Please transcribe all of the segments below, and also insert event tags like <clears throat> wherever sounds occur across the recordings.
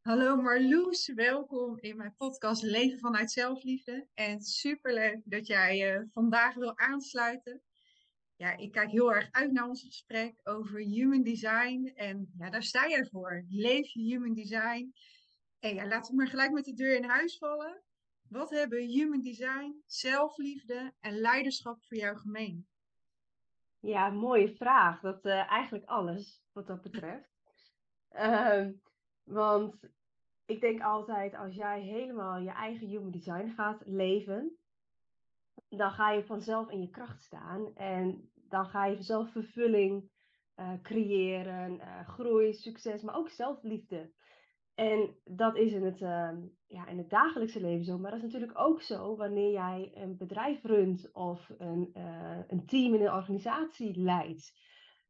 Hallo Marloes, welkom in mijn podcast Leven vanuit Zelfliefde. En superleuk dat jij uh, vandaag wil aansluiten. Ja, ik kijk heel erg uit naar ons gesprek over human design. En ja, daar sta jij voor. Leef je human design. En ja, laten we maar gelijk met de deur in huis vallen. Wat hebben human design, zelfliefde en leiderschap voor jou gemeen? Ja, mooie vraag. Dat uh, eigenlijk alles wat dat betreft. Uh, <laughs> want ik denk altijd, als jij helemaal je eigen human design gaat leven, dan ga je vanzelf in je kracht staan. En dan ga je vanzelf vervulling uh, creëren, uh, groei, succes, maar ook zelfliefde. En dat is in het, uh, ja, in het dagelijkse leven zo. Maar dat is natuurlijk ook zo wanneer jij een bedrijf runt of een, uh, een team in een organisatie leidt.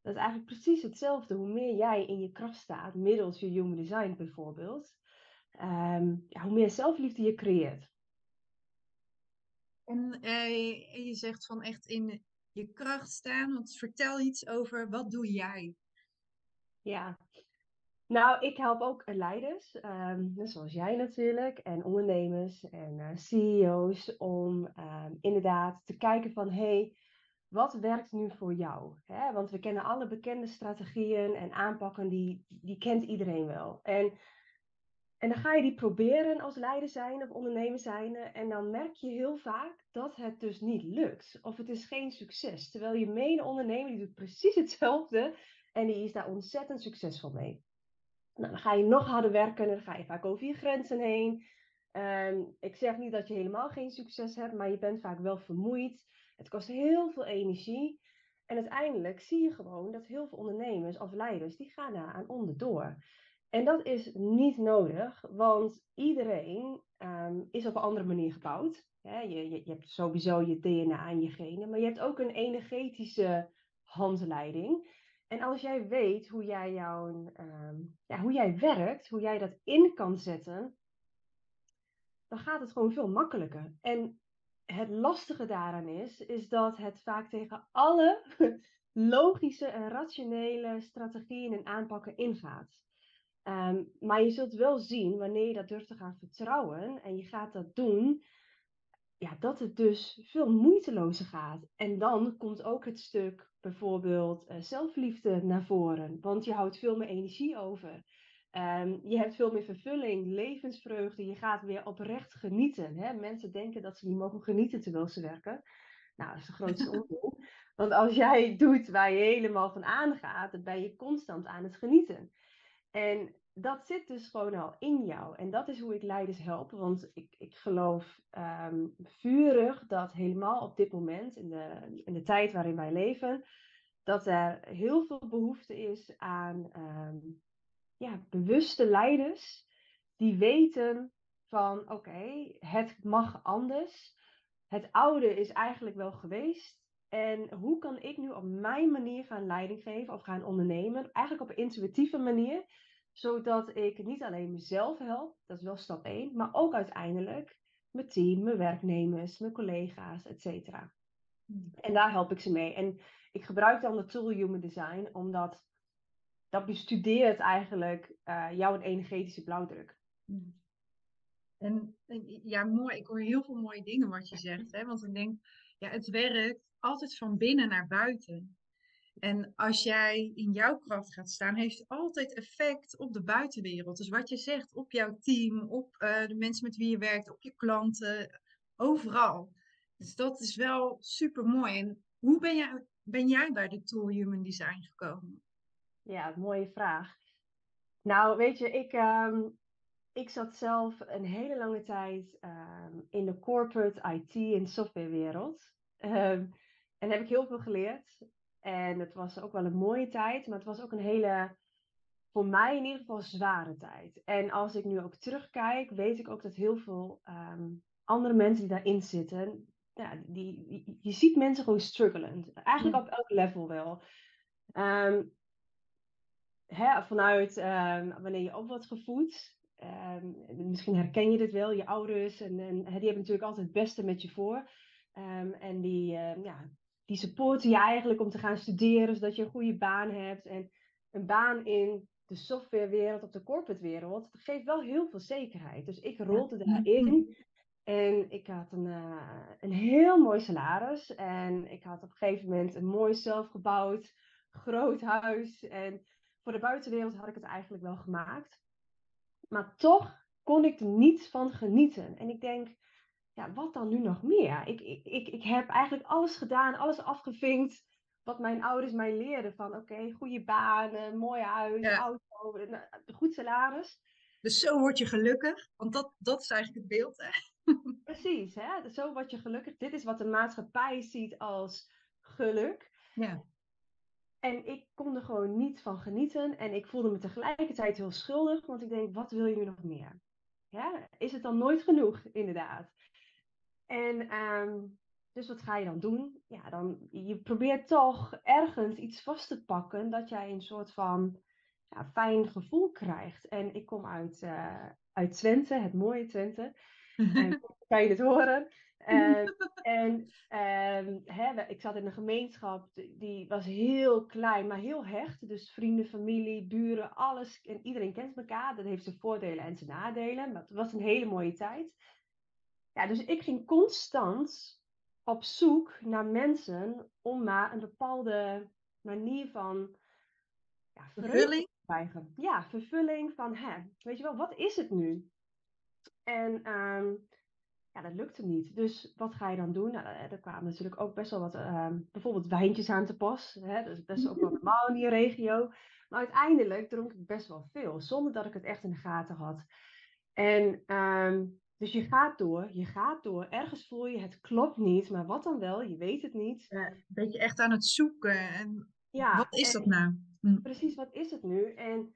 Dat is eigenlijk precies hetzelfde. Hoe meer jij in je kracht staat, middels je human design bijvoorbeeld, um, ja, hoe meer zelfliefde je creëert. En uh, je zegt van echt in je kracht staan, want vertel iets over wat doe jij? Ja, nou, ik help ook leiders, um, zoals jij natuurlijk, en ondernemers en uh, CEO's, om um, inderdaad te kijken van, hey, wat werkt nu voor jou? Want we kennen alle bekende strategieën en aanpakken, die, die kent iedereen wel. En, en dan ga je die proberen als leider zijn of ondernemer zijn, en dan merk je heel vaak dat het dus niet lukt. Of het is geen succes. Terwijl je mede-ondernemer, die doet precies hetzelfde, en die is daar ontzettend succesvol mee. Nou, dan ga je nog harder werken, dan ga je vaak over je grenzen heen. Um, ik zeg niet dat je helemaal geen succes hebt, maar je bent vaak wel vermoeid. Het kost heel veel energie. En uiteindelijk zie je gewoon dat heel veel ondernemers of leiders, die gaan daar aan onderdoor. En dat is niet nodig, want iedereen um, is op een andere manier gebouwd. je, je, je, hebt sowieso je DNA en je genen, maar je hebt ook een energetische handleiding. En als jij weet hoe jij, jouw, um, ja, hoe jij werkt, hoe jij dat in kan zetten, dan gaat het gewoon veel makkelijker. En het lastige daaraan is, is dat het vaak tegen alle <laughs> logische en rationele strategieën en aanpakken ingaat. Um, maar je zult wel zien, wanneer je dat durft te gaan vertrouwen en je gaat dat doen, ja, dat het dus veel moeitelozer gaat. En dan komt ook het stuk bijvoorbeeld uh, zelfliefde naar voren. Want je houdt veel meer energie over. Um, je hebt veel meer vervulling, levensvreugde. Je gaat weer oprecht genieten. Hè? Mensen denken dat ze niet mogen genieten terwijl ze werken. Nou, dat is de grootste <laughs> onzin. Want als jij doet waar je helemaal van aangaat, dan ben je constant aan het genieten. En dat zit dus gewoon al in jou. En dat is hoe ik leiders help. Want ik, ik geloof um, vurig dat helemaal op dit moment, in de, in de tijd waarin wij leven, dat er heel veel behoefte is aan um, ja, bewuste leiders die weten van oké, okay, het mag anders. Het oude is eigenlijk wel geweest. En hoe kan ik nu op mijn manier gaan leiding geven of gaan ondernemen? Eigenlijk op een intuïtieve manier zodat ik niet alleen mezelf help, dat is wel stap 1, maar ook uiteindelijk mijn team, mijn werknemers, mijn collega's, et. Hmm. En daar help ik ze mee. En ik gebruik dan de tool Human Design, omdat dat bestudeert eigenlijk uh, jouw energetische blauwdruk. Hmm. En, ja, mooi. Ik hoor heel veel mooie dingen wat je zegt. Hè? Want ik denk, ja, het werkt altijd van binnen naar buiten. En als jij in jouw kracht gaat staan, heeft het altijd effect op de buitenwereld. Dus wat je zegt, op jouw team, op uh, de mensen met wie je werkt, op je klanten, overal. Dus dat is wel super mooi. En hoe ben jij, ben jij bij de tool Human Design gekomen? Ja, mooie vraag. Nou, weet je, ik, um, ik zat zelf een hele lange tijd um, in de corporate IT en softwarewereld. Um, en heb ik heel veel geleerd. En het was ook wel een mooie tijd, maar het was ook een hele, voor mij in ieder geval, zware tijd. En als ik nu ook terugkijk, weet ik ook dat heel veel andere mensen die daarin zitten, ja, die, die, je ziet mensen gewoon struggelen. Eigenlijk op elk level wel. Um, hè, vanuit um, wanneer je op wordt gevoed. misschien herken je dit wel, je ouders. En, en die hebben natuurlijk altijd het beste met je voor. en die, ja, die supporten je eigenlijk om te gaan studeren, zodat je een goede baan hebt. En een baan in de softwarewereld, op de corporate wereld, geeft wel heel veel zekerheid. Dus ik rolde daarin en ik had een, uh, een heel mooi salaris. En ik had op een gegeven moment een mooi zelfgebouwd groot huis. En voor de buitenwereld had ik het eigenlijk wel gemaakt. Maar toch kon ik er niet van genieten. En ik denk, ja, wat dan nu nog meer? Ik, ik, ik, ik heb eigenlijk alles gedaan, alles afgevinkt. Wat mijn ouders mij leerden. Van oké, goede baan, mooi huis, auto, nou, goed salaris. Dus zo word je gelukkig. Want dat, dat is eigenlijk het beeld. Hè? <laughs> Precies, hè? zo word je gelukkig. Dit is wat de maatschappij ziet als geluk. Ja. En ik kon er gewoon niet van genieten. En ik voelde me tegelijkertijd heel schuldig. Want ik denk, wat wil je nu nog meer? Ja, is het dan nooit genoeg, <laughs> inderdaad? En ehm, dus wat ga je dan doen? Ja, dan, je probeert toch ergens iets vast te pakken dat jij een soort van ja, fijn gevoel krijgt. En ik kom uit, uh, uit Twente, het mooie Twente. <laughs> En kan je het horen? Uh, <laughs> en uh, hè, ik zat in een gemeenschap die was heel klein, maar heel hecht. Dus vrienden, familie, buren, alles. En iedereen kent elkaar. Dat heeft zijn voordelen en zijn nadelen. Maar het was een hele mooie tijd. Ja, dus ik ging constant op zoek naar mensen om maar een bepaalde manier van ja, vervulling te krijgen. Ja, vervulling van, hè, weet je wel, wat is het nu? En um, ja, dat lukte niet. Dus wat ga je dan doen? Nou, er kwamen natuurlijk ook best wel wat, uh, bijvoorbeeld wijntjes aan te pas. Hè? Dat is best ook wel <laughs> normaal in die regio. Maar uiteindelijk dronk ik best wel veel, zonder dat ik het echt in de gaten had. En um, dus je gaat door, je gaat door. Ergens voel je het klopt niet, maar wat dan wel? Je weet het niet. Ja, een beetje echt aan het zoeken. En ja, wat is dat nou? Hm. Precies, wat is het nu? En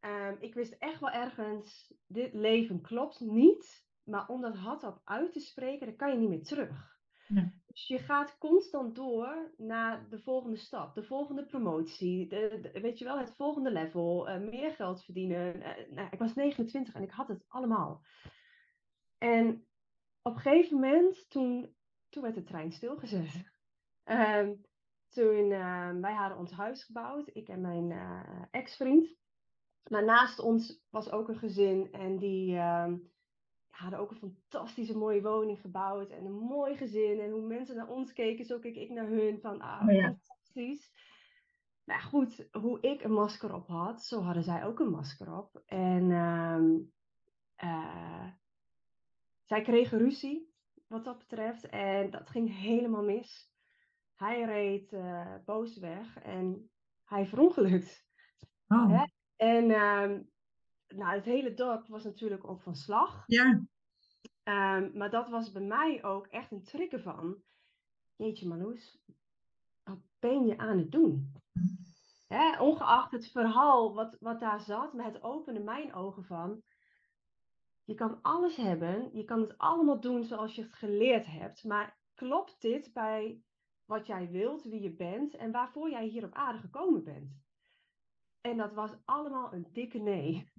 um, ik wist echt wel ergens, dit leven klopt niet. Maar om dat hardop uit te spreken, dan kan je niet meer terug. Ja. Dus je gaat constant door naar de volgende stap, de volgende promotie, de, weet je wel, het volgende level, uh, meer geld verdienen. Uh, nou, ik was 29 en ik had het allemaal. En op een gegeven moment, toen, toen werd de trein stilgezet. Uh, toen, uh, wij hadden ons huis gebouwd, ik en mijn uh, ex-vriend. Maar naast ons was ook een gezin en die ehm, hadden ook een fantastische mooie woning gebouwd en een mooi gezin. En hoe mensen naar ons keken, zo keek ik naar hun van, ah, oh, ja. fantastisch. Maar goed, hoe ik een masker op had, zo hadden zij ook een masker op. En uh, zij kregen ruzie, wat dat betreft. En dat ging helemaal mis. Hij reed uh, boos weg en hij verongelukt. Oh. En uh, nou, het hele dorp was natuurlijk ook van slag. Ja. Um, maar dat was bij mij ook echt een trigger van... Jeetje Marloes, wat ben je aan het doen? Hè, ongeacht het verhaal wat, wat daar zat, maar het opende mijn ogen van... Je kan alles hebben, je kan het allemaal doen zoals je het geleerd hebt, maar klopt dit bij wat jij wilt, wie je bent en waarvoor jij hier op aarde gekomen bent? En dat was allemaal een dikke nee.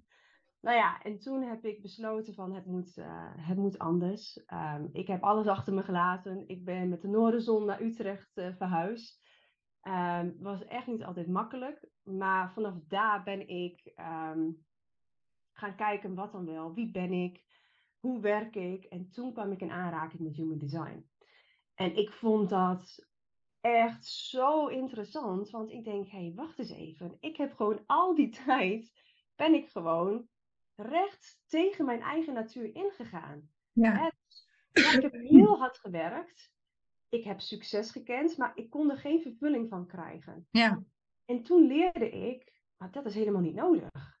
Nou ja, en toen heb ik besloten van het moet, uh, het moet anders. Um, ik heb alles achter me gelaten. Ik ben met de Noorderzon naar Utrecht uh, verhuisd. Um, was echt niet altijd makkelijk. Maar vanaf daar ben ik um, gaan kijken wat dan wel. Wie ben ik? Hoe werk ik? En toen kwam ik in aanraking met human design. En ik vond dat echt zo interessant. Want ik denk, hé, hey, wacht eens even. Ik heb gewoon al die <laughs> tijd, ben ik gewoon recht tegen mijn eigen natuur ingegaan. Ja. ik heb heel hard gewerkt. Ik heb succes gekend, maar ik kon er geen vervulling van krijgen. Ja. En toen leerde ik, maar dat is helemaal niet nodig.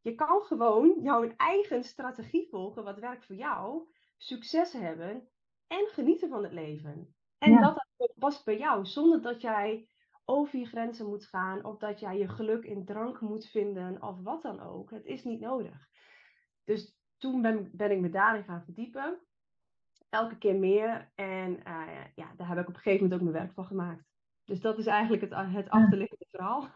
Je kan gewoon jouw eigen strategie volgen, wat werkt voor jou, succes hebben en genieten van het leven. En dat, dat past bij jou, zonder dat jij over je grenzen moet gaan of dat jij je geluk in drank moet vinden of wat dan ook. Het is niet nodig. Dus toen ben, ben ik me daarin gaan verdiepen. Elke keer meer. En uh, ja, daar heb ik op een gegeven moment ook mijn werk van gemaakt. Dus dat is eigenlijk het, het achterliggende verhaal.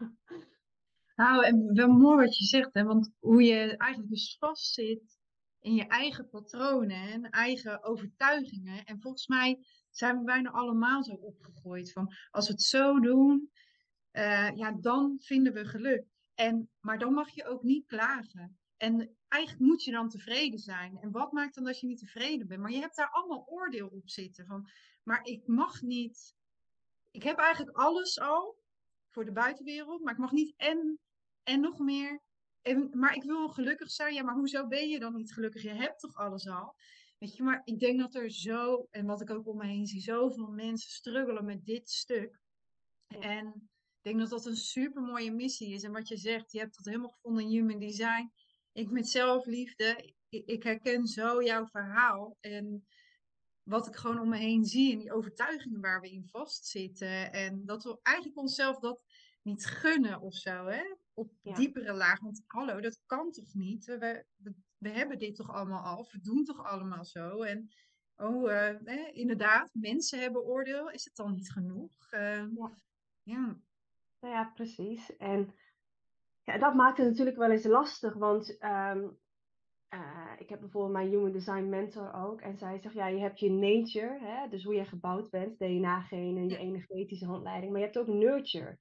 Nou, en wel mooi wat je zegt, hè? want hoe je eigenlijk dus vastzit in je eigen patronen en eigen overtuigingen. En volgens mij zijn we bijna allemaal zo opgegooid van als we het zo doen, uh, ja, dan vinden we geluk. En, maar dan mag je ook niet klagen. En eigenlijk moet je dan tevreden zijn. En wat maakt dan dat je niet tevreden bent? Maar je hebt daar allemaal oordeel op zitten. Van, maar ik mag niet. Ik heb eigenlijk alles al voor de buitenwereld, maar ik mag niet en, en nog meer. En, maar ik wil gelukkig zijn. Ja, maar hoezo ben je dan niet gelukkig? Je hebt toch alles al? Weet je, maar ik denk dat er zo, en wat ik ook om me heen zie, zoveel mensen struggelen met dit stuk. En ik denk dat dat een super mooie missie is. En wat je zegt, je hebt dat helemaal gevonden in Human Design. Ik met zelfliefde, ik, ik herken zo jouw verhaal. En wat ik gewoon om me heen zie en die overtuigingen waar we in vastzitten. En dat we eigenlijk onszelf dat niet gunnen of zo, hè? Op diepere laag. Want hallo, dat kan toch niet? We, we, we, hebben dit toch allemaal al? We doen toch allemaal zo? En oh, uh, inderdaad, mensen hebben oordeel. Is het dan niet genoeg? Uh, ja. ja. Nou ja, precies. En ja, dat maakt het natuurlijk wel eens lastig, want um, uh, ik heb bijvoorbeeld mijn Human Design mentor ook. En zij zegt, ja, je hebt je nature, hè, dus hoe je gebouwd bent, DNA-genen, je energetische handleiding. Maar je hebt ook nurture.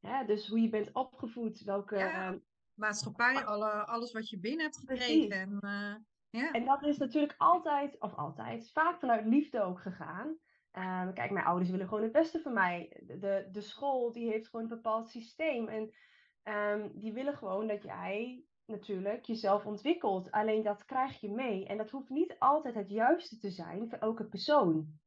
Hè, dus hoe je bent opgevoed, welke... Ja, uh, maatschappij, alle, alles wat je binnen hebt gekregen. En, uh, ja. en dat is natuurlijk altijd, of altijd, vaak vanuit liefde ook gegaan. Uh, kijk, mijn ouders willen gewoon het beste voor mij. De, de school, die heeft gewoon een bepaald systeem. En um, die willen gewoon dat jij natuurlijk jezelf ontwikkelt. Alleen dat krijg je mee. En dat hoeft niet altijd het juiste te zijn voor elke persoon.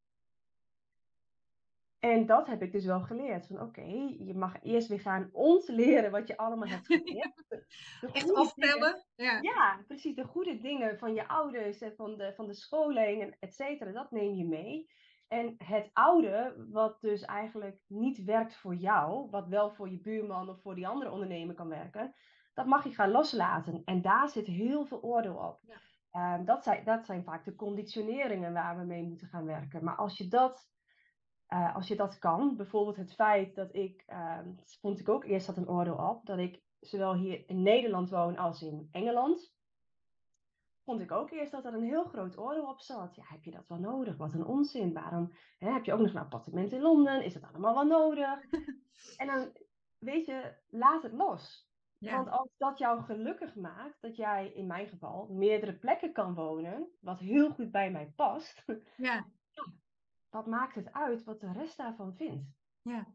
En dat heb ik dus wel geleerd. Van oké, je mag eerst weer gaan ontleren wat je allemaal hebt geleerd. Echt afpellen. Ja. ja. precies. De goede dingen van je ouders en van de, van de scholing et cetera, dat neem je mee. En het oude, wat dus eigenlijk niet werkt voor jou, wat wel voor je buurman of voor die andere ondernemer kan werken, dat mag je gaan loslaten. En daar zit heel veel oordeel op. Ja. Ehm, dat, zijn, dat zijn vaak de conditioneringen waar we mee moeten gaan werken. Maar als je dat, uh, als je dat kan, bijvoorbeeld het feit dat ik, uh, vond ik ook eerst dat een oordeel op, dat ik zowel hier in Nederland woon als in Engeland, vond ik ook eerst dat er een heel groot oordeel op zat. Ja, heb je dat wel nodig? Wat een onzin. Waarom hè, heb je ook nog een appartement in Londen? Is dat allemaal wel nodig? <laughs> en dan, weet je, laat het los. Want als dat jou gelukkig maakt, dat jij in mijn geval meerdere plekken kan wonen, wat heel goed bij mij past, ja. wat maakt het uit wat de rest daarvan vindt? Ja,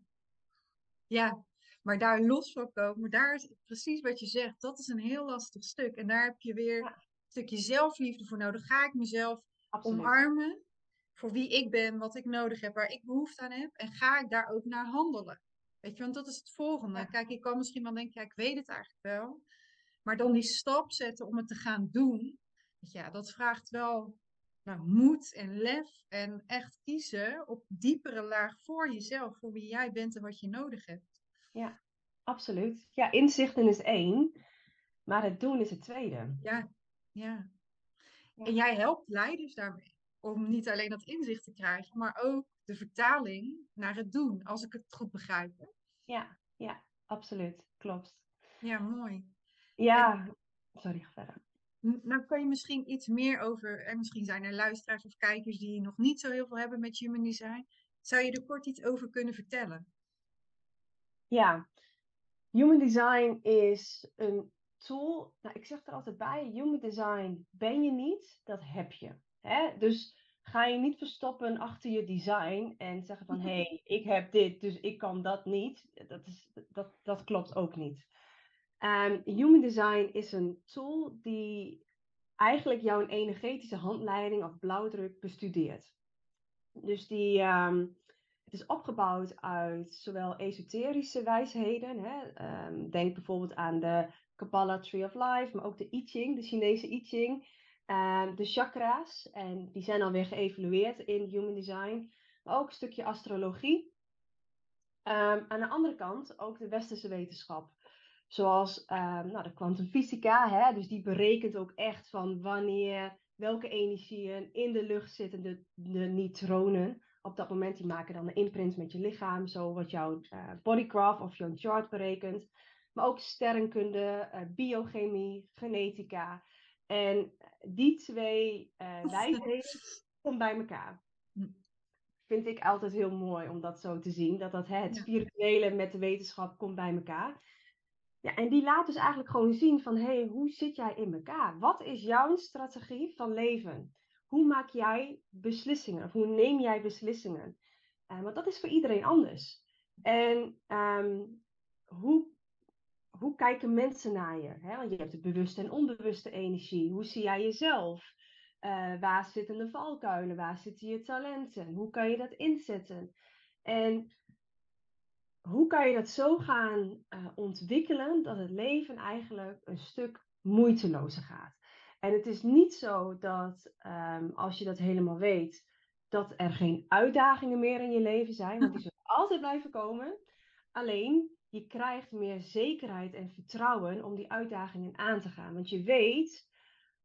ja. maar daar los van komen, daar is precies wat je zegt, dat is een heel lastig stuk. En daar heb je weer stukje zelfliefde voor nodig. Ga ik mezelf omarmen voor wie ik ben, wat ik nodig heb, waar ik behoefte aan heb, en ga ik daar ook naar handelen? Weet je, want dat is het volgende. Kijk, ik kan misschien wel denken, ja, ik weet het eigenlijk wel. Maar dan die stap zetten om het te gaan doen, ja, dat vraagt wel nou, moed en lef en echt kiezen op diepere laag voor jezelf, voor wie jij bent en wat je nodig hebt. Ja, absoluut. Ja, inzichten is één, maar het doen is het tweede. Ja, ja. ja. En jij helpt leiders daarmee om niet alleen dat inzicht te krijgen, maar ook de vertaling naar het doen, als ik het goed begrijp. Ja, ja, absoluut. Klopt. Ja, mooi. Ja, sorry, ga verder. Nou, kan je misschien iets meer over, en misschien zijn er luisteraars of kijkers die nog niet zo heel veel hebben met human design. Zou je er kort iets over kunnen vertellen? Ja, human design is een tool. Nou, ik zeg er altijd bij: human design ben je niet, dat heb je. Hè? Dus ga je niet verstoppen achter je design en zeggen van hé, <laughs> hey, ik heb dit, dus ik kan dat niet. Dat, is, dat, dat klopt ook niet. Um, human design is een tool die eigenlijk jouw energetische handleiding of blauwdruk bestudeert. Dus die, um, het is opgebouwd uit zowel esoterische wijsheden. Hè? Um, denk bijvoorbeeld aan de Kabbalah Tree of Life, maar ook de I Ching, de Chinese I Ching. Ehm, de chakra's, en die zijn alweer geëvalueerd in Human Design, maar ook een stukje astrologie. Um, aan de andere kant ook de westerse wetenschap, zoals um, nou, de kwantumfysica, dus die berekent ook echt van wanneer, welke energieën in de lucht zitten, de, de neutronen. Op dat moment die maken dan een imprint met je lichaam, zo wat jouw uh, bodygraph of jouw chart berekent. Maar ook sterrenkunde, uh, biochemie, genetica. En die twee wijsheden komen bij elkaar. Hm. Vind ik altijd heel mooi om dat zo te zien. Dat, dat hè, het spirituele met de wetenschap komt bij elkaar. Ja, en die laat dus eigenlijk gewoon zien van, hé, hey, hoe zit jij in elkaar? Wat is jouw strategie van leven? Hoe maak jij beslissingen? Of hoe neem jij beslissingen? Uh, want dat is voor iedereen anders. En um, hoe, hoe kijken mensen naar je? Hè? Want je hebt de bewuste en onbewuste energie. Hoe zie jij jezelf? Uh, waar zitten de valkuilen? Waar zitten je talenten? Hoe kan je dat inzetten? En hoe kan je dat zo gaan uh, ontwikkelen dat het leven eigenlijk een stuk moeitelozer gaat? En het is niet zo dat um, als je dat helemaal weet, dat er geen uitdagingen meer in je leven zijn, want die <laughs> zullen altijd blijven komen. Alleen je krijgt meer zekerheid en vertrouwen om die uitdagingen aan te gaan, want je weet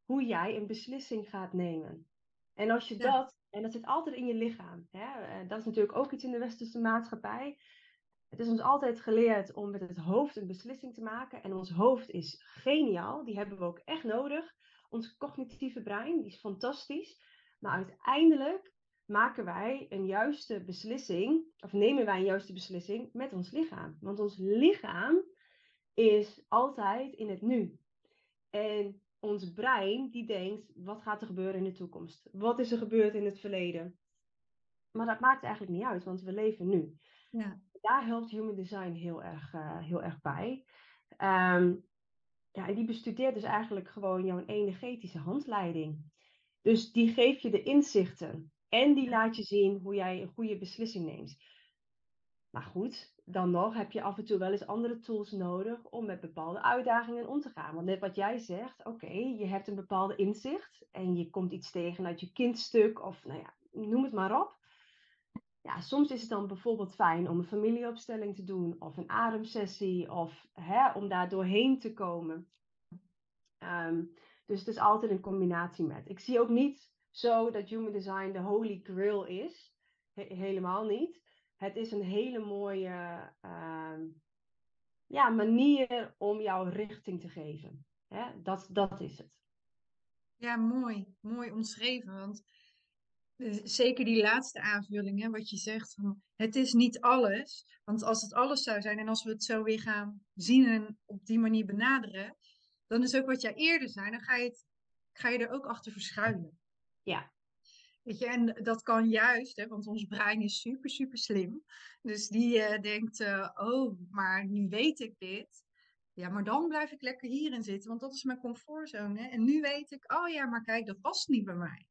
hoe jij een beslissing gaat nemen. En als je dat, en dat zit altijd in je lichaam, hè? Eh, dat is natuurlijk ook iets in de westerse maatschappij. Het is ons altijd geleerd om met het hoofd een beslissing te maken. En ons hoofd is geniaal. Die hebben we ook echt nodig. Ons cognitieve brein, die is fantastisch. Maar uiteindelijk maken wij een juiste beslissing, of nemen wij een juiste beslissing met ons lichaam. Want ons lichaam is altijd in het nu. En ons brein die denkt, wat gaat er gebeuren in de toekomst? Wat is er gebeurd in het verleden? Maar dat maakt eigenlijk niet uit, want we leven nu. Ja. Daar helpt Human Design heel erg, uh, heel erg bij. Um, ja, en die bestudeert dus eigenlijk gewoon jouw energetische handleiding. Dus die geeft je de inzichten en die laat je zien hoe jij een goede beslissing neemt. Maar goed, dan nog heb je af en toe wel eens andere tools nodig om met bepaalde uitdagingen om te gaan. Want net wat jij zegt, oké, je hebt een bepaalde inzicht en je komt iets tegen uit je kindstuk of nou ja, noem het maar op. Ja, soms is het dan bijvoorbeeld fijn om een familieopstelling te doen of een ademsessie of hè, om daar doorheen te komen. Um, dus het is altijd een combinatie met. Ik zie ook niet zo dat Human Design de holy grail is. helemaal niet. Het is een hele mooie uh, ja, manier om jouw richting te geven. Hè? Dat, dat is het. Ja, mooi. Mooi omschreven. Want eh, zeker die laatste aanvulling, hè, wat je zegt, van, het is niet alles. Want als het alles zou zijn en als we het zo weer gaan zien en op die manier benaderen, dan is ook wat jij eerder zei, dan ga je, het, ga je er ook achter verschuilen. Ja. Weet je, en dat kan juist, hè, want ons brein is super, super slim. Dus die uh, denkt, uh, oh, maar nu weet ik dit. Ja, maar dan blijf ik lekker hierin zitten, want dat is mijn comfortzone. Hè? En nu weet ik, oh ja, maar kijk, dat past niet bij mij.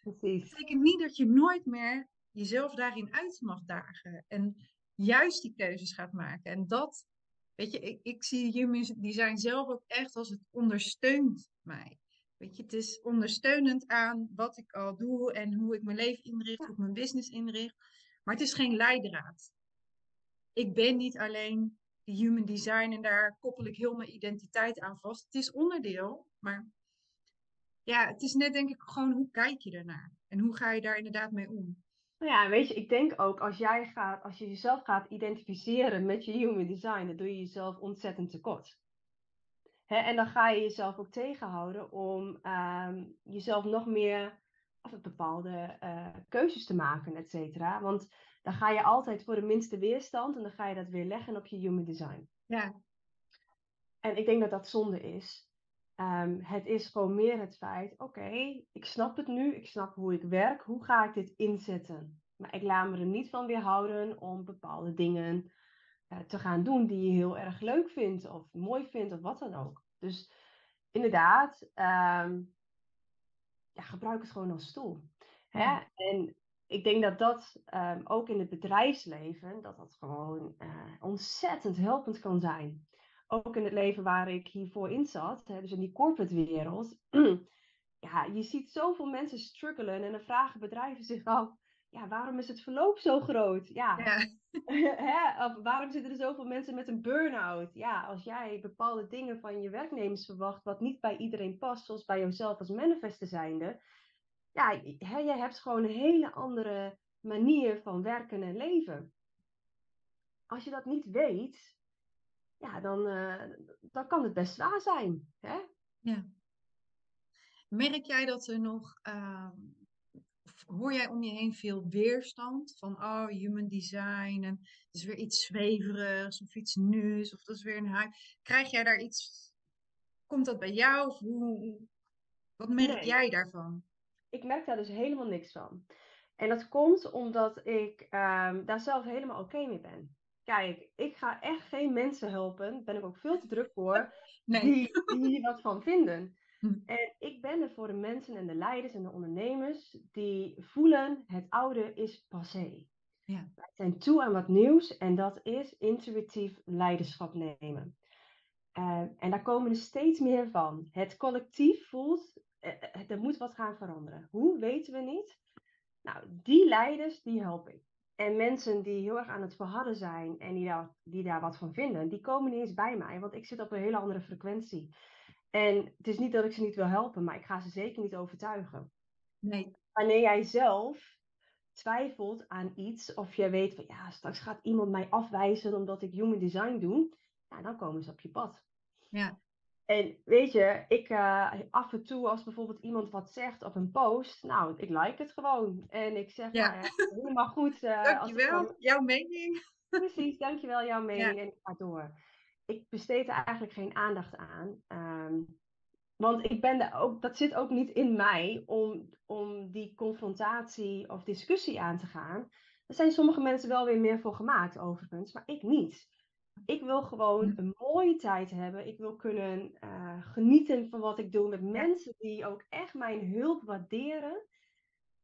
Precies. Dat betekent niet dat je nooit meer jezelf daarin uit mag dagen. En juist die keuzes gaat maken. En dat, weet je, ik, ik zie human design zelf ook echt als het ondersteunt mij. Weet je, het is ondersteunend aan wat ik al doe en hoe ik mijn leven inricht, hoe ik mijn business inricht. Maar het is geen leidraad. Ik ben niet alleen de human design en daar koppel ik heel mijn identiteit aan vast. Het is onderdeel, maar ja, het is net denk ik gewoon hoe kijk je ernaar en hoe ga je daar inderdaad mee om. Nou ja, weet je, ik denk ook als jij gaat, als je jezelf gaat identificeren met je human design, dan doe je jezelf ontzettend tekort. En dan ga je jezelf ook tegenhouden om ehm, jezelf nog meer of bepaalde uh, keuzes te maken, et cetera. Want dan ga je altijd voor de minste weerstand en dan ga je dat weer leggen op je human design. Ja. En ik denk dat dat zonde is. Um, het is gewoon meer het feit, oké, ik snap het nu, ik snap hoe ik werk, hoe ga ik dit inzetten? Maar ik laat me er niet van weerhouden om bepaalde dingen te gaan doen die je heel erg leuk vindt of mooi vindt of wat dan ook. Dus inderdaad, um, ja, gebruik het gewoon als stoel. Hè? En ik denk dat dat um, ook in het bedrijfsleven, dat dat gewoon uh, ontzettend helpend kan zijn. Ook in het leven waar ik hiervoor in zat, hè, dus in die corporate wereld. <clears throat> ja, je ziet zoveel mensen struggelen en dan vragen bedrijven zich af, ja, waarom is het verloop zo groot? Ja, ja. <laughs> Hè? Waarom zitten er zoveel mensen met een burn-out? Ja, als jij bepaalde dingen van je werknemers verwacht, wat niet bij iedereen past, zoals bij jezelf als manifester zijnde, ja, hè, jij hebt gewoon een hele andere manier van werken en leven. Als je dat niet weet, ja, dan, uh, dan kan het best zwaar zijn. Hè? Ja. Merk jij dat er nog uh, hoor jij om je heen veel weerstand van, oh, human design en het is weer iets zweverigs of iets nieuws of dat is weer een hype. Krijg jij daar iets, komt dat bij jou of hoe, wat merk jij daarvan? Ik merk daar dus helemaal niks van. En dat komt omdat ik ehm, daar zelf helemaal oké mee ben. Kijk, ik ga echt geen mensen helpen, daar ben ik ook veel te druk voor, <laughs> nee. die, die hier wat van vinden. Hm. En ik ben er voor de mensen en de leiders en de ondernemers die voelen het oude is passé. Ja. Wij zijn toe aan wat nieuws en dat is intuïtief leiderschap nemen. Uh, en daar komen er steeds meer van. Het collectief voelt, uh, er moet wat gaan veranderen. Hoe weten we niet? Nou, die leiders, die help ik. En mensen die heel erg aan het verharden zijn en die daar, die daar wat van vinden, die komen niet eens bij mij, want ik zit op een hele andere frequentie. En het is niet dat ik ze niet wil helpen, maar ik ga ze zeker niet overtuigen. Nee. Wanneer jij zelf twijfelt aan iets, of jij weet van ja, straks gaat iemand mij afwijzen omdat ik human design doe, nou, dan komen ze op je pad. Ja. En weet je, ik uh, af en toe als bijvoorbeeld iemand wat zegt op een post, nou, ik like het gewoon. En ik zeg, ja. Nou helemaal goed. Uh, dankjewel, jouw mening. Precies, dankjewel, jouw mening. En ik ga door ik besteed er eigenlijk geen aandacht aan. Ehm, want ik ben er ook, dat zit ook niet in mij om, om die confrontatie of discussie aan te gaan. Er zijn sommige mensen wel weer meer voor gemaakt, overigens, maar ik niet. Ik wil gewoon hm. een mooie tijd hebben. Ik wil kunnen uh, genieten van wat ik doe met mensen die ook echt mijn hulp waarderen.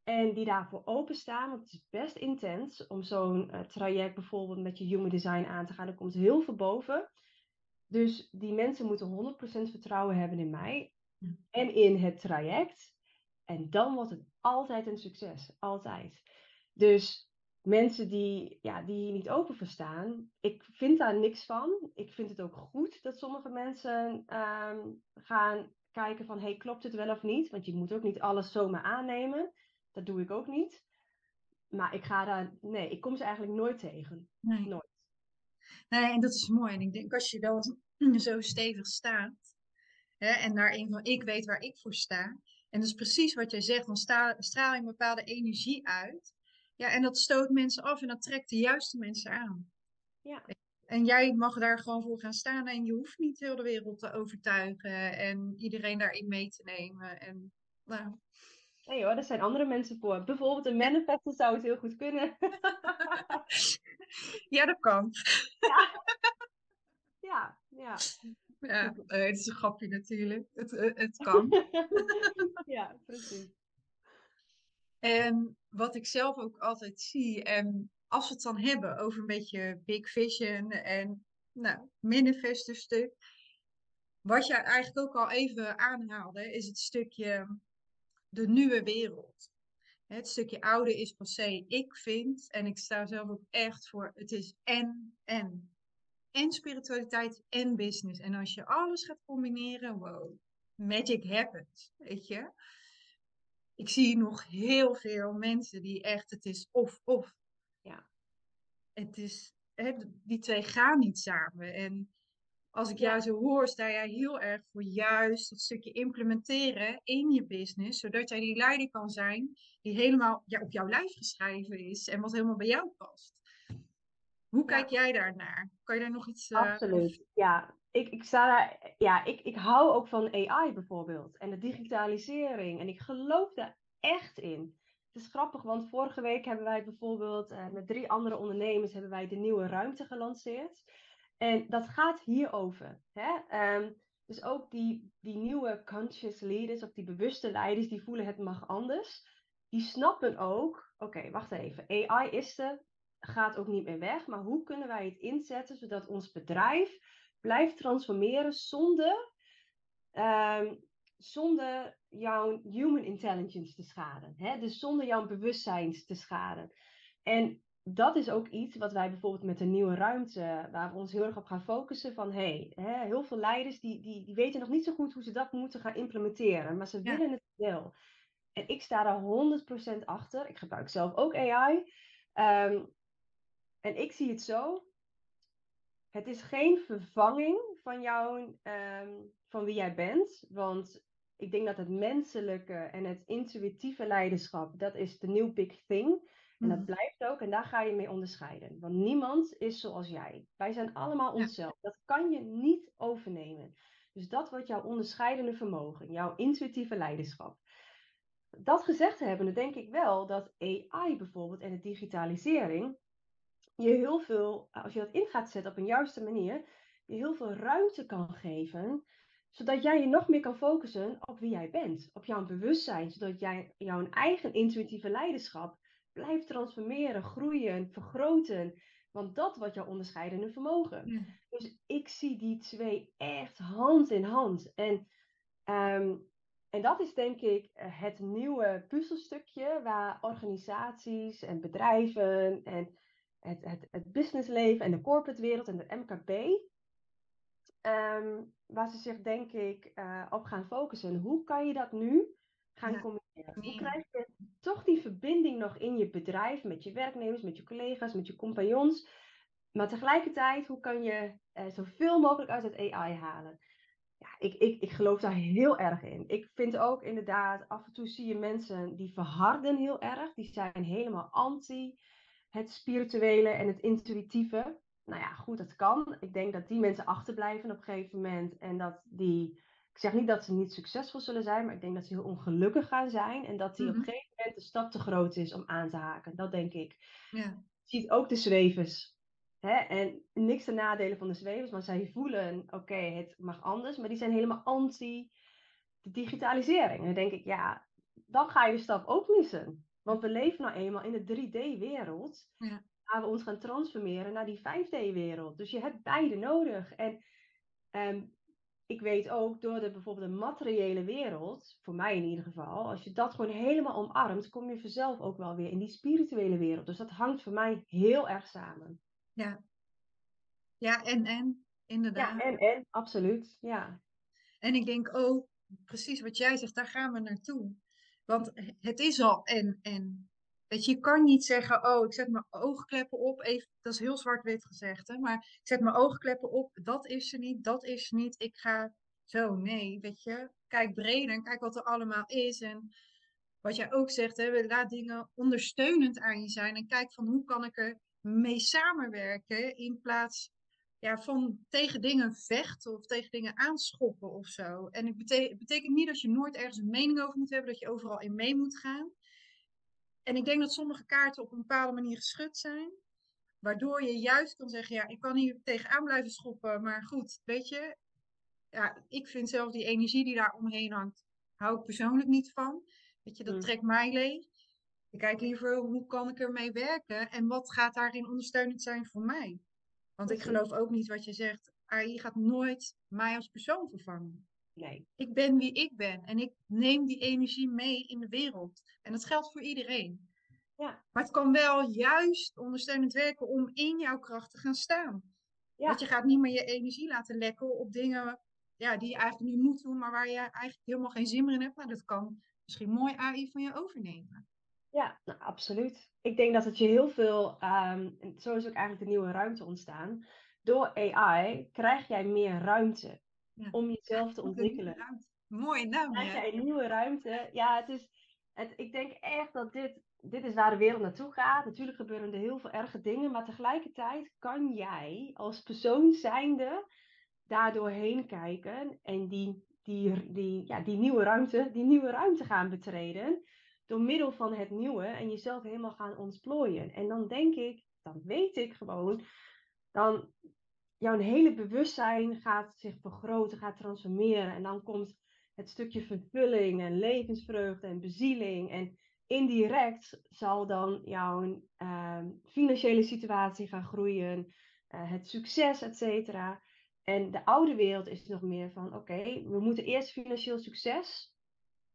En die daarvoor openstaan. Want het is best intens om zo'n uh, traject bijvoorbeeld met je human design aan te gaan. Er komt heel veel boven. Dus die mensen moeten 100% vertrouwen hebben in mij en in het traject. En dan wordt het altijd een succes. Altijd. Dus mensen die, ja, die hier niet open voor staan, ik vind daar niks van. Ik vind het ook goed dat sommige mensen ehm, gaan kijken van, hey, klopt het wel of niet? Want je moet ook niet alles zomaar aannemen. Dat doe ik ook niet. Maar ik ga daar, nee, ik kom ze eigenlijk nooit tegen. Nee. Nooit. Nee, en dat is mooi. En ik denk als je wel <clears throat> zo stevig staat. Hè, en daarin van ik weet waar ik voor sta. En dat is precies wat jij zegt. Dan sta, straal je een bepaalde energie uit. Ja, en dat stoot mensen af en dat trekt de juiste mensen aan. Ja. En jij mag daar gewoon voor gaan staan en je hoeft niet heel de wereld te overtuigen en iedereen daarin mee te nemen. En, nou. Nee hoor, er zijn andere mensen voor. Bijvoorbeeld een manifester zou het heel goed kunnen. <laughs> <laughs> ja, dat kan. Ja. <laughs> Ja, ja. Ja, het is een grapje natuurlijk. Het, uh, het <laughs> kan. ja, precies. En wat ik zelf ook altijd zie, en als we het dan hebben over een beetje big vision en nou, manifesto stuk. Wat jij eigenlijk ook al even aanhaalde, is het stukje de nieuwe wereld. Het stukje oude is passé. Ik vind, en ik sta zelf ook echt voor, het is en, en en spiritualiteit en business. En als je alles gaat combineren, wow, magic happens, weet je. Ik zie nog heel veel mensen die echt, het is of-of. Ja. Het is, hè, die twee gaan niet samen. En als ik jou zo hoor, sta jij heel erg voor juist dat stukje implementeren in je business, zodat jij die leider kan zijn die helemaal ja, op jouw lijf geschreven is en wat helemaal bij jou past. Hoe kijk jij daar naar? Kan je daar nog iets... Uh, Absoluut, ja. Ik, ik, sta daar, ja ik, ik hou ook van AI bijvoorbeeld. En de digitalisering. En ik geloof daar echt in. Het is grappig, want vorige week hebben wij bijvoorbeeld uh, met drie andere ondernemers hebben wij de nieuwe ruimte gelanceerd. En dat gaat hierover. Hè? Um, dus ook die, die nieuwe conscious leaders of die bewuste leiders die voelen het mag anders. Die snappen ook, oké, wacht even. AI is er, gaat ook niet meer weg. Maar hoe kunnen wij het inzetten zodat ons bedrijf blijft transformeren zonder, um, zonder jouw human intelligence te schaden. Hè? Dus zonder jouw bewustzijn te schaden. En dat is ook iets wat wij bijvoorbeeld met de nieuwe ruimte, waar we ons heel erg op gaan focussen. Van hey, hè, heel veel leiders die, die, die weten nog niet zo goed hoe ze dat moeten gaan implementeren, maar ze willen het wel. En ik sta daar 100% achter. Ik gebruik zelf ook AI. Um, ehm, en ik zie het zo. Het is geen vervanging van jou, um, van wie jij bent. Want ik denk dat het menselijke en het intuïtieve leiderschap, dat is de new big thing. En dat Mhm. blijft ook en daar ga je mee onderscheiden. Want niemand is zoals jij. Wij zijn allemaal onszelf. Dat kan je niet overnemen. Dus dat wordt jouw onderscheidende vermogen, jouw intuïtieve leiderschap. Dat gezegd hebbende denk ik wel dat AI bijvoorbeeld en de digitalisering je heel veel, als je dat in gaat zetten op een juiste manier, je heel veel ruimte kan geven, zodat jij je nog meer kan focussen op wie jij bent, op jouw bewustzijn, zodat jij jouw eigen intuïtieve leiderschap blijft transformeren, groeien, vergroten. Want dat wordt jouw onderscheidende vermogen. Ja. Dus ik zie die twee echt hand in hand. En, ehm, en dat is denk ik eh, het nieuwe puzzelstukje waar organisaties en bedrijven en het, het, het businessleven en de corporate wereld en de MKB, ehm, waar ze zich denk ik eh, op gaan focussen. Hoe kan je dat nu gaan Ja. combineren? Hoe krijg je toch die verbinding nog in je bedrijf, met je werknemers, met je collega's, met je compagnons? Maar tegelijkertijd, hoe kan je eh, zoveel mogelijk uit het AI halen? Ja, ik, ik, ik geloof daar heel erg in. Ik vind ook inderdaad, af en toe zie je mensen die verharden heel erg. Die zijn helemaal anti het spirituele en het intuïtieve. Nou ja, goed, dat kan. Ik denk dat die mensen achterblijven op een gegeven moment. En dat die, ik zeg niet dat ze niet succesvol zullen zijn, maar ik denk dat ze heel ongelukkig gaan zijn. En dat die op Mhm. een gegeven moment de stap te groot is om aan te haken. Dat denk ik. Ja. Je ziet ook de zwevers. Hè? En niks ten nadelen van de zwevers, maar zij voelen, oké, het mag anders. Maar die zijn helemaal anti de digitalisering. En dan denk ik, ja, dan ga je de stap ook missen. Want we leven nou eenmaal in de 3D-wereld. Ja. Waar we ons gaan transformeren naar die 5D-wereld. Dus je hebt beide nodig. En ehm, ik weet ook door de bijvoorbeeld de materiële wereld, voor mij in ieder geval, als je dat gewoon helemaal omarmt, kom je vanzelf ook wel weer in die spirituele wereld. Dus dat hangt voor mij heel erg samen. Ja. Ja, en, en, inderdaad. Ja, en, en, absoluut. Ja. En ik denk ook, precies wat jij zegt, daar gaan we naartoe. Want het is al en, en. Weet je, kan niet zeggen, oh, ik zet mijn oogkleppen op. Even, dat is heel zwart-wit gezegd, hè. Maar ik zet mijn oogkleppen op, dat is er niet, dat is er niet. Ik ga zo, nee, weet je. Kijk breder en kijk wat er allemaal is. En wat jij ook zegt, hè, laat dingen ondersteunend aan je zijn. En kijk van, hoe kan ik er mee samenwerken in plaats ja, van tegen dingen vechten of tegen dingen aanschoppen of zo. En het bete betekent niet dat je nooit ergens een mening over moet hebben, dat je overal in mee moet gaan. En ik denk dat sommige kaarten op een bepaalde manier geschud zijn, waardoor je juist kan zeggen, ja, ik kan hier tegenaan blijven schoppen, maar goed, weet je, ja, ik vind zelf die energie die daar omheen hangt, hou ik persoonlijk niet van. Weet je, dat Mm. trekt mij leeg. Ik kijk liever, hoe kan ik ermee werken en wat gaat daarin ondersteunend zijn voor mij? Want ik geloof ook niet wat je zegt. AI gaat nooit mij als persoon vervangen. Nee. Ik ben wie ik ben en ik neem die energie mee in de wereld. En dat geldt voor iedereen. Ja. Maar het kan wel juist ondersteunend werken om in jouw kracht te gaan staan. Ja. Want je gaat niet meer je energie laten lekken op dingen ja, die je eigenlijk niet moet doen, maar waar je eigenlijk helemaal geen zin meer in hebt. Nou, dat kan misschien mooi AI van je overnemen. Ja, nou, absoluut. Ik denk dat het je heel veel, en zo is ook eigenlijk de nieuwe ruimte ontstaan. Door AI krijg jij meer ruimte Ja. om jezelf te ontwikkelen. Mooie naam, Krijg jij een nieuwe ruimte? Ja, het is, het, ik denk echt dat dit, dit is waar de wereld naartoe gaat. Natuurlijk gebeuren er heel veel erge dingen, maar tegelijkertijd kan jij als persoon zijnde daar doorheen kijken en die, die, die, ja, die, nieuwe ruimte, die nieuwe ruimte gaan betreden door middel van het nieuwe en jezelf helemaal gaan ontplooien. En dan denk ik, dan weet ik gewoon, dan jouw hele bewustzijn gaat zich vergroten, gaat transformeren. En dan komt het stukje vervulling en levensvreugde en bezieling. En indirect zal dan jouw ehm, financiële situatie gaan groeien, eh, het succes, et cetera. En de oude wereld is nog meer van, oké, we moeten eerst financieel succes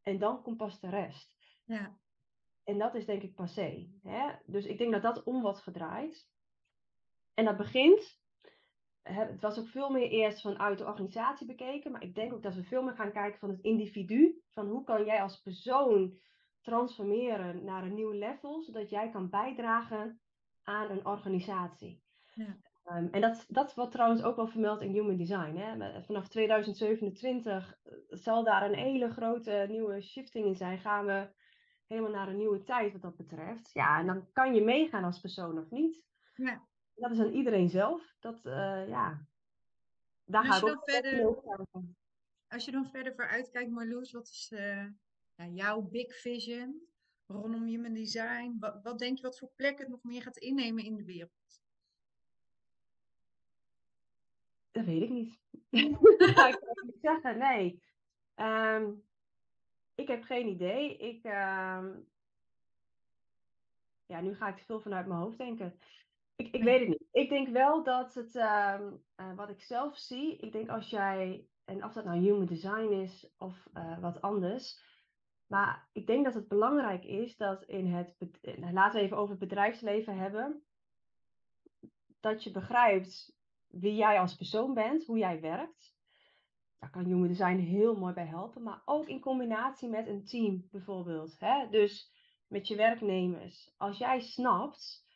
en dan komt pas de rest. Ja, En dat is denk ik passé. Hè? Dus ik denk dat dat om wordt gedraaid. En dat begint. Het was ook veel meer eerst vanuit de organisatie bekeken. Maar ik denk ook dat we veel meer gaan kijken van het individu. Van hoe kan jij als persoon transformeren naar een nieuw level. Zodat jij kan bijdragen aan een organisatie. Ja. Ehm, en dat, dat wordt trouwens ook wel vermeld in Human Design. Hè? Vanaf 2027 eh, zal daar een hele grote nieuwe shifting in zijn. Gaan we helemaal naar een nieuwe tijd wat dat betreft. Ja, en dan kan je meegaan als persoon of niet. Ja. Dat is aan iedereen zelf. Dat, uh, ja, daar ga ik ook verder, Als je dan verder vooruit kijkt, Marloes, wat is uh, ja, jouw big vision rondom human design? Wat, wat denk je wat voor plek het nog meer gaat innemen in de wereld? Dat weet ik niet. <laughs> <laughs> dat ga ik niet zeggen, nee. Um, ik heb geen idee. Ik, uh, ja, nu ga ik veel vanuit mijn hoofd denken. Ik, ik weet het niet. Ik denk wel dat het, uh, uh, wat ik zelf zie, ik denk als jij, en of dat nou human design is of uh, wat anders, maar ik denk dat het belangrijk is dat in het, nou, laten we even over het bedrijfsleven hebben, dat je begrijpt wie jij als persoon bent, hoe jij werkt. Daar kan Human Design heel mooi bij helpen, maar ook in combinatie met een team bijvoorbeeld. Hè? Dus met je werknemers. Als jij snapt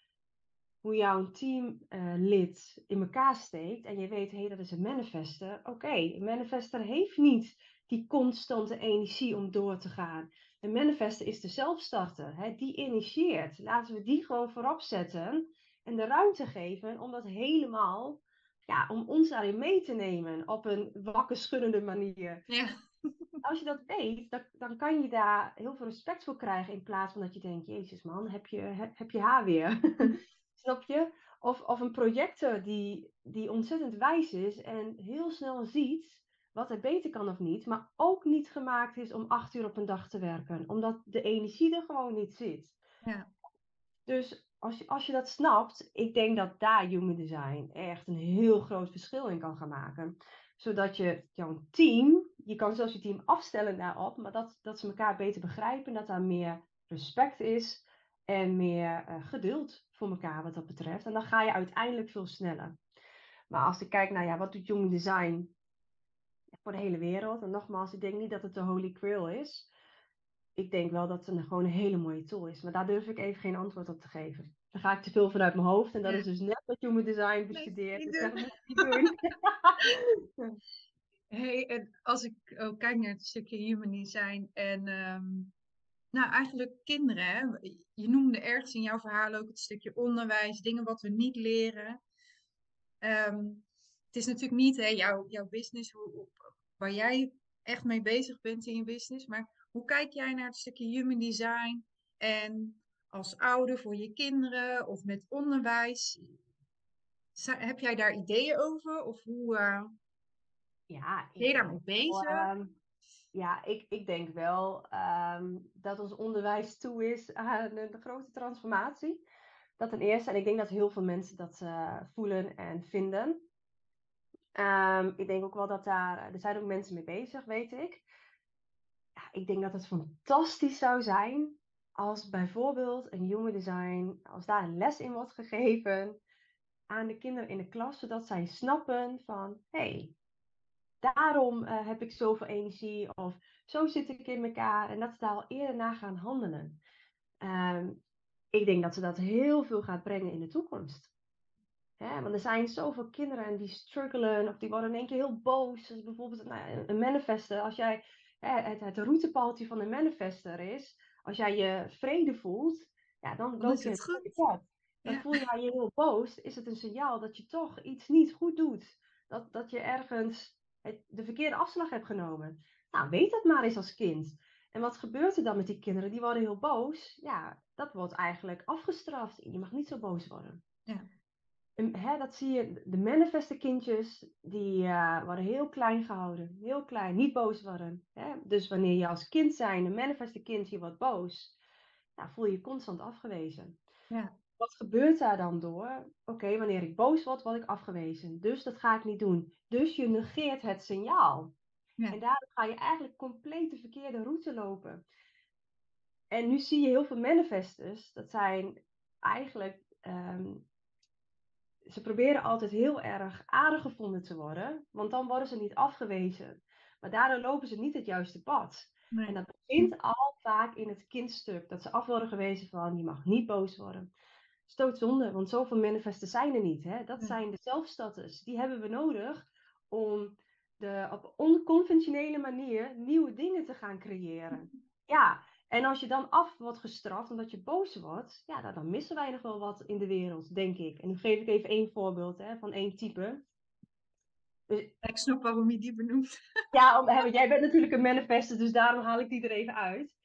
hoe jouw teamlid uh, in elkaar steekt en je weet, hé, hey, dat is een manifester. Oké, een manifester heeft niet die constante energie om door te gaan. Een manifester is de zelfstarter, hè? die initieert. Laten we die gewoon voorop zetten en de ruimte geven om dat helemaal ja, om ons daarin mee te nemen op een wakker schuddende manier. Ja. <laughs> Als je dat weet, dan, dan kan je daar heel veel respect voor krijgen in plaats van dat je denkt, jezus man, heb je, heb, heb je haar weer? <laughs> Snap je? Of, of een projector die, die ontzettend wijs is en heel snel ziet wat er beter kan of niet, maar ook niet gemaakt is om acht uur op een dag te werken, omdat de energie er gewoon niet zit. Ja. Dus als je, als je dat snapt, ik denk dat daar human design echt een heel groot verschil in kan gaan maken. Zodat je jouw team, je kan zelfs je team afstellen daarop, maar dat, dat ze elkaar beter begrijpen, dat daar meer respect is en meer uh, geduld voor elkaar wat dat betreft. En dan ga je uiteindelijk veel sneller. Maar als ik kijk naar, ja, wat doet human design voor de hele wereld? En nogmaals, ik denk niet dat het de holy grail is ik denk wel dat het een, gewoon een hele mooie tool is. Maar daar durf ik even geen antwoord op te geven. Dan ga ik te veel vanuit mijn hoofd. En dat is dus net wat human design bestudeert. Nee, dus dat niet doen. <laughs> hey, en als ik ook kijk naar het stukje human design en um, nou eigenlijk kinderen. Hè? Je noemde ergens in jouw verhaal ook het stukje onderwijs, dingen wat we niet leren. Um, het is natuurlijk niet hè, jouw, jouw business, hoe, waar jij echt mee bezig bent in je business, maar hoe kijk jij naar het stukje human design en als ouder voor je kinderen of met onderwijs? Heb jij daar ideeën over of hoe uh, ja, ben je daarmee bezig? Ehm, ja, ik, ik denk wel um, dat ons onderwijs toe is aan een grote transformatie. Dat ten eerste, en ik denk dat heel veel mensen dat uh, voelen en vinden. Um, ik denk ook wel dat daar, er zijn ook mensen mee bezig, weet ik ik denk dat het fantastisch zou zijn als bijvoorbeeld een jonge design, als daar een les in wordt gegeven aan de kinderen in de klas, zodat zij snappen van, hé, hey, daarom uh, heb ik zoveel energie of zo zit ik in elkaar en dat ze daar al eerder naar gaan handelen. Um, ik denk dat ze dat heel veel gaat brengen in de toekomst. Hè? Want er zijn zoveel kinderen die struggelen of die worden in één keer heel boos. Dus bijvoorbeeld nou, een manifesten. Als jij het, het routepaaltje van de manifester is, als jij je vrede voelt, ja, dan loop je het goed. Dan voel je je heel boos, is het een signaal dat je toch iets niet goed doet. Dat, dat je ergens het, de verkeerde afslag hebt genomen. Nou, weet dat maar eens als kind. En wat gebeurt er dan met die kinderen? Die worden heel boos. Ja, dat wordt eigenlijk afgestraft. Je mag niet zo boos worden. Ja hè, dat zie je, de manifeste kindjes, die uh, worden heel klein gehouden. Heel klein, niet boos worden. Hè? Dus wanneer je als kind zijn, een manifeste kindje wordt boos, nou, voel je je constant afgewezen. Ja. Wat gebeurt daar dan door? Oké, wanneer ik boos word, word ik afgewezen. Dus dat ga ik niet doen. Dus je negeert het signaal. Ja. En daardoor ga je eigenlijk compleet de verkeerde route lopen. En nu zie je heel veel manifestors, dat zijn eigenlijk um, ze proberen altijd heel erg aardig gevonden te worden, want dan worden ze niet afgewezen. Maar daardoor lopen ze niet het juiste pad. En dat begint al vaak in het kindstuk, dat ze af worden gewezen van je mag niet boos worden. Stootzonde, want zoveel manifesten zijn er niet. Hè? Dat zijn de zelfstatus. Die hebben we nodig om de, op onconventionele manier nieuwe dingen te gaan creëren. Ja, en als je dan af wordt gestraft omdat je boos wordt, ja, dan, dan missen wij nog wel wat in de wereld, denk ik. En nu geef ik even één voorbeeld hè, van één type. Dus, ik snap waarom je die benoemt. Ja, om, jij bent natuurlijk een manifester, dus daarom haal ik die er even uit.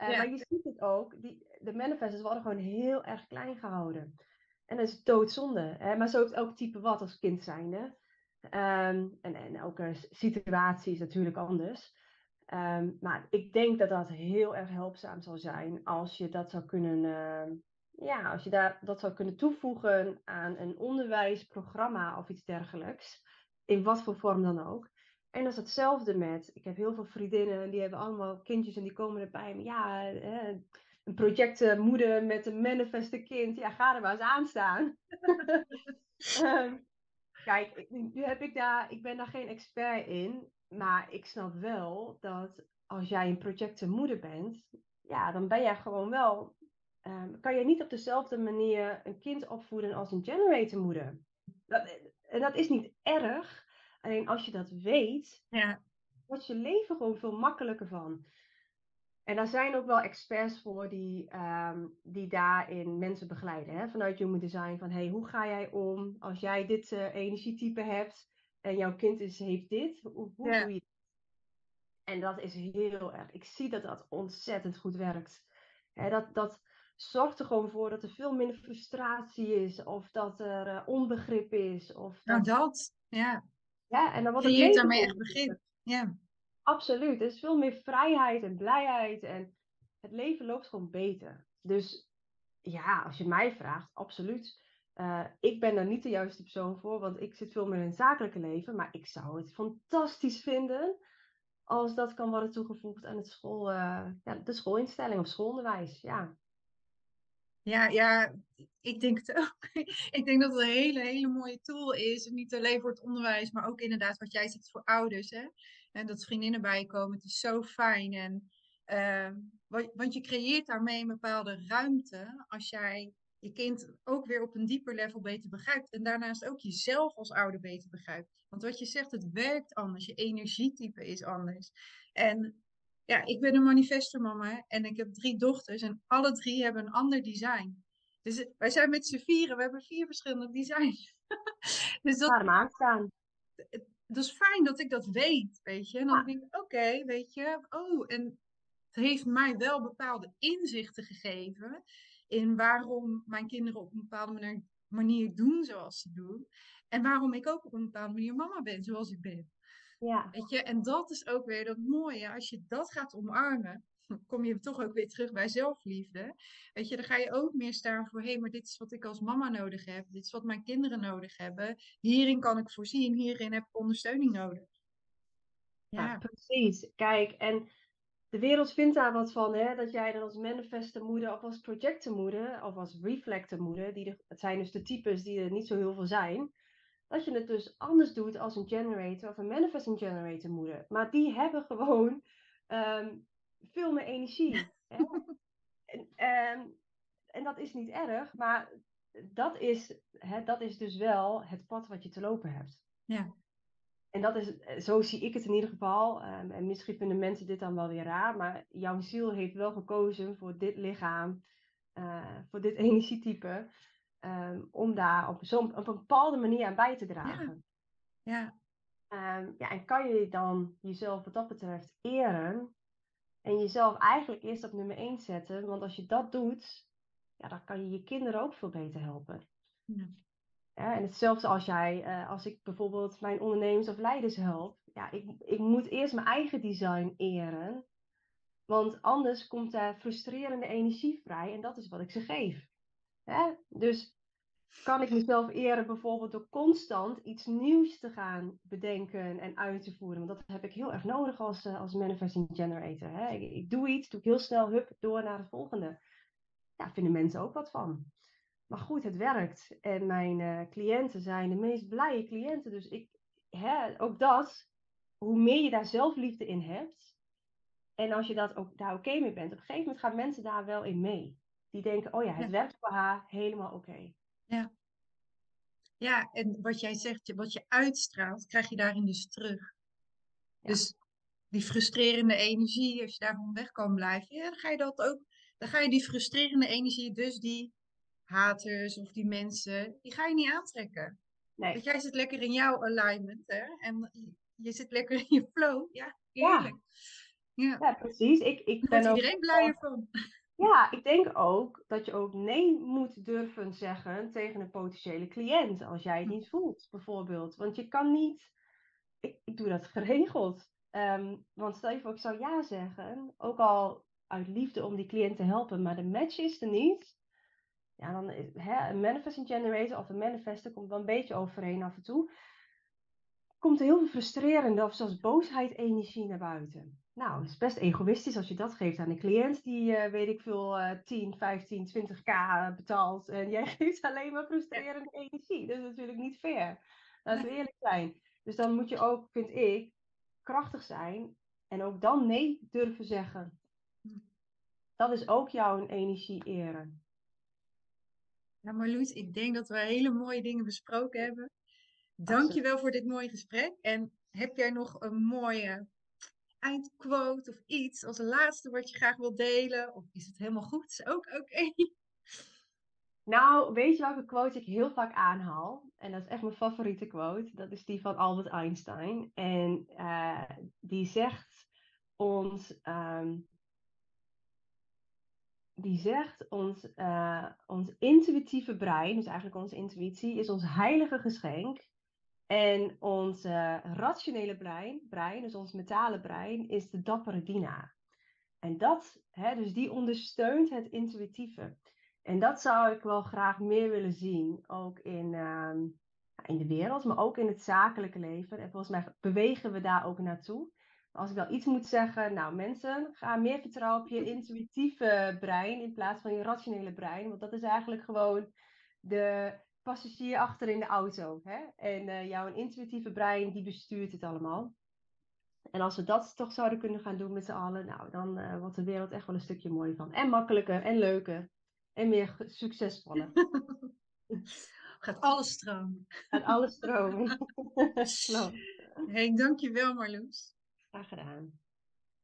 Uh, Maar je ziet het ook, die, de manifestors worden gewoon heel erg klein gehouden. En dat is doodzonde. Hè? Maar zo heeft elk type wat als kind zijnde. Um, en, en elke situatie is natuurlijk anders. Um, maar ik denk dat dat heel erg helpzaam zal zijn als je dat zou kunnen, uh, ja, als je daar, dat zou kunnen toevoegen aan een onderwijsprogramma of iets dergelijks. In wat voor vorm dan ook. En dat is hetzelfde met, ik heb heel veel vriendinnen die hebben allemaal kindjes en die komen erbij. Ja, eh, een projectmoeder met een manifeste kind. Ja, ga er maar eens aan staan. um, <laughs> kijk, nu heb ik daar, ik ben daar geen expert in. Maar ik snap wel dat als jij een projectenmoeder bent, ja, dan ben jij gewoon wel. Um, kan je niet op dezelfde manier een kind opvoeden als een generatormoeder. Dat, en dat is niet erg. Alleen als je dat weet, ja. wordt je leven gewoon veel makkelijker van. En daar zijn ook wel experts voor die, um, die daarin mensen begeleiden. Hè? Vanuit Human Design. Van hey, hoe ga jij om als jij dit uh, energietype hebt en jouw kind is, heeft dit? Hoe, hoe ja. doe je En dat is heel erg. Ik zie dat dat ontzettend goed werkt. Hè, dat, dat zorgt er gewoon voor dat er veel minder frustratie is. Of dat er uh, onbegrip is. Of nou, dat... Nou, dat, ja. Ja, en dan wordt het daarmee echt begrip. Ja. Absoluut. Er is veel meer vrijheid en blijheid. En het leven loopt gewoon beter. Dus ja, als je mij vraagt, absoluut. Uh, ik ben daar niet de juiste persoon voor, want ik zit veel meer in het zakelijke leven. Maar ik zou het fantastisch vinden als dat kan worden toegevoegd aan het school, uh, ja, de schoolinstelling of schoolonderwijs. Ja. Ja, ja, ik denk het ook. <laughs> ik denk dat het een hele, hele mooie tool is. Niet alleen voor het onderwijs, maar ook inderdaad wat jij zegt voor ouders. Hè? En dat vriendinnen bij komen, het is zo fijn. En, uh, want je creëert daarmee een bepaalde ruimte als jij je kind ook weer op een dieper level beter begrijpt. En daarnaast ook jezelf als ouder beter begrijpt. Want wat je zegt, het werkt anders. Je energietype is anders. En ja, ik ben een manifestermama en ik heb drie dochters. En alle drie hebben een ander design. Dus wij zijn met z'n vieren, we hebben vier verschillende designs. <laughs> dus dat. Dat is fijn dat ik dat weet, weet je. En dan ja. denk ik, oké, weet je, oh, en het heeft mij wel bepaalde inzichten gegeven in waarom mijn kinderen op een bepaalde manier doen zoals ze doen. En waarom ik ook op een bepaalde manier mama ben zoals ik ben. Ja. Weet je, en dat is ook weer dat mooie. Als je dat gaat omarmen, <laughs> kom je toch ook weer terug bij zelfliefde. Weet je, dan ga je ook meer staan voor, hé, hey, maar dit is wat ik als mama nodig heb. Dit is wat mijn kinderen nodig hebben. Hierin kan ik voorzien, hierin heb ik ondersteuning nodig. Ja, ja precies. Kijk, en de wereld vindt daar wat van, hè? dat jij dan als manifestenmoeder of als projectenmoeder of als reflectenmoeder, die het zijn dus de types die er niet zo heel veel zijn, dat je het dus anders doet als een generator of een manifesting generator moeder. Maar die hebben gewoon um, veel meer energie. Hè? <laughs> En, um, en, dat is niet erg, maar dat is, hè, dat is dus wel het pad wat je te lopen hebt. Ja. En dat is, eh, zo zie ik het in ieder geval. Um, en misschien vinden mensen dit dan wel weer raar, maar jouw ziel heeft wel gekozen voor dit lichaam, uh, voor dit <laughs> energietype, um, om daar op, zo, op een bepaalde manier aan bij te dragen. Ja. Ja. Um, ja. En kan je dan jezelf wat dat betreft eren en jezelf eigenlijk eerst op nummer 1 zetten, want als je dat doet, ja, dan kan je je kinderen ook veel beter helpen. Ja. Ja, en hetzelfde als jij, uh, als ik bijvoorbeeld mijn ondernemers of leiders help. Ja, ik, ik moet eerst mijn eigen design eren. Want anders komt daar frustrerende energie vrij en dat is wat ik ze geef. Dus kan ik mezelf eren bijvoorbeeld door constant iets nieuws te gaan bedenken en uit te voeren. Want dat heb ik heel erg nodig als, uh, als manifesting generator. Hè? Ik, doe iets, doe ik heel snel, hup, door naar het volgende. Ja, vinden mensen ook wat van. Maar goed, het werkt. En mijn uh, cliënten zijn de meest blije cliënten. Dus ik, hè, ook dat, hoe meer je daar zelfliefde in hebt. En als je dat ook, daar oké mee bent, op een gegeven moment gaan mensen daar wel in mee. Die denken, oh ja, het werkt voor haar, helemaal oké. Ja. Ja, en wat jij zegt, wat je uitstraalt, krijg je daarin dus terug. Dus die frustrerende energie, als je daarvan weg kan blijven, ja, dan ga je dat ook, dan ga je die frustrerende energie, dus die haters of die mensen, die ga je niet aantrekken. Nee. Want jij zit lekker in jouw alignment, hè? En je zit lekker in je flow. Ja, heerlijk. Ja, ja. precies. Ik, ik ben ook iedereen blijer van. Ja, ik denk ook dat je ook nee moet durven zeggen tegen een potentiële cliënt. Als jij het niet voelt, bijvoorbeeld. Want je kan niet. Ik, ik doe dat <laughs> geregeld. Ehm, want stel je voor, ik zou ja zeggen. Ook al uit liefde om die cliënt te helpen, maar de match is er niet. Ja, dan is hè, een manifesting generator of een manifester komt wel een beetje overeen af en toe. Komt er heel veel frustrerende of zelfs boosheid energie naar buiten. Nou, het is best egoïstisch als je dat geeft aan een cliënt die, uh, weet ik veel, uh, 10, 15, 20k betaalt. En jij <laughs> geeft alleen maar frustrerende energie. Dat is natuurlijk niet fair. Laten we eerlijk zijn. Dus dan moet je ook, vind ik, krachtig zijn en ook dan nee durven zeggen. Dat is ook jouw energie eren. Ja, Marloes, ik denk dat we hele mooie dingen besproken hebben. Dank je wel voor dit mooie gesprek. En heb jij nog een mooie eindquote of iets als laatste wat je graag wilt delen? Of is het helemaal goed? Is ook oké. <laughs> Nou, weet je welke quote ik heel vaak aanhaal? En dat is echt mijn favoriete quote. Dat is die van Albert Einstein. En uh, die zegt ons. Um, die zegt ons, uh, ons intuïtieve brein, dus eigenlijk onze intuïtie, is ons heilige geschenk. En ons rationele brein, brein, dus ons metalen brein, is de dappere dienaar. En dat, hè, dus die ondersteunt het intuïtieve. En dat zou ik wel graag meer willen zien, ook in, uh, in de wereld, maar ook in het zakelijke leven. En volgens mij bewegen we daar ook naartoe. Als ik wel iets moet zeggen, nou mensen, ga meer vertrouwen op je intuïtieve brein in plaats van je rationele brein. Want dat is eigenlijk gewoon de passagier achter in de auto. Hè? En uh, jouw intuïtieve brein, die bestuurt het allemaal. En als we dat toch zouden kunnen gaan doen met z'n allen, nou, dan uh, wordt de wereld echt wel een stukje mooier van. En makkelijker en leuker en meer succesvoller. <laughs> Gaat alles stromen. Gaat alles stromen. <laughs> hey, dankjewel Marloes. Graag gedaan.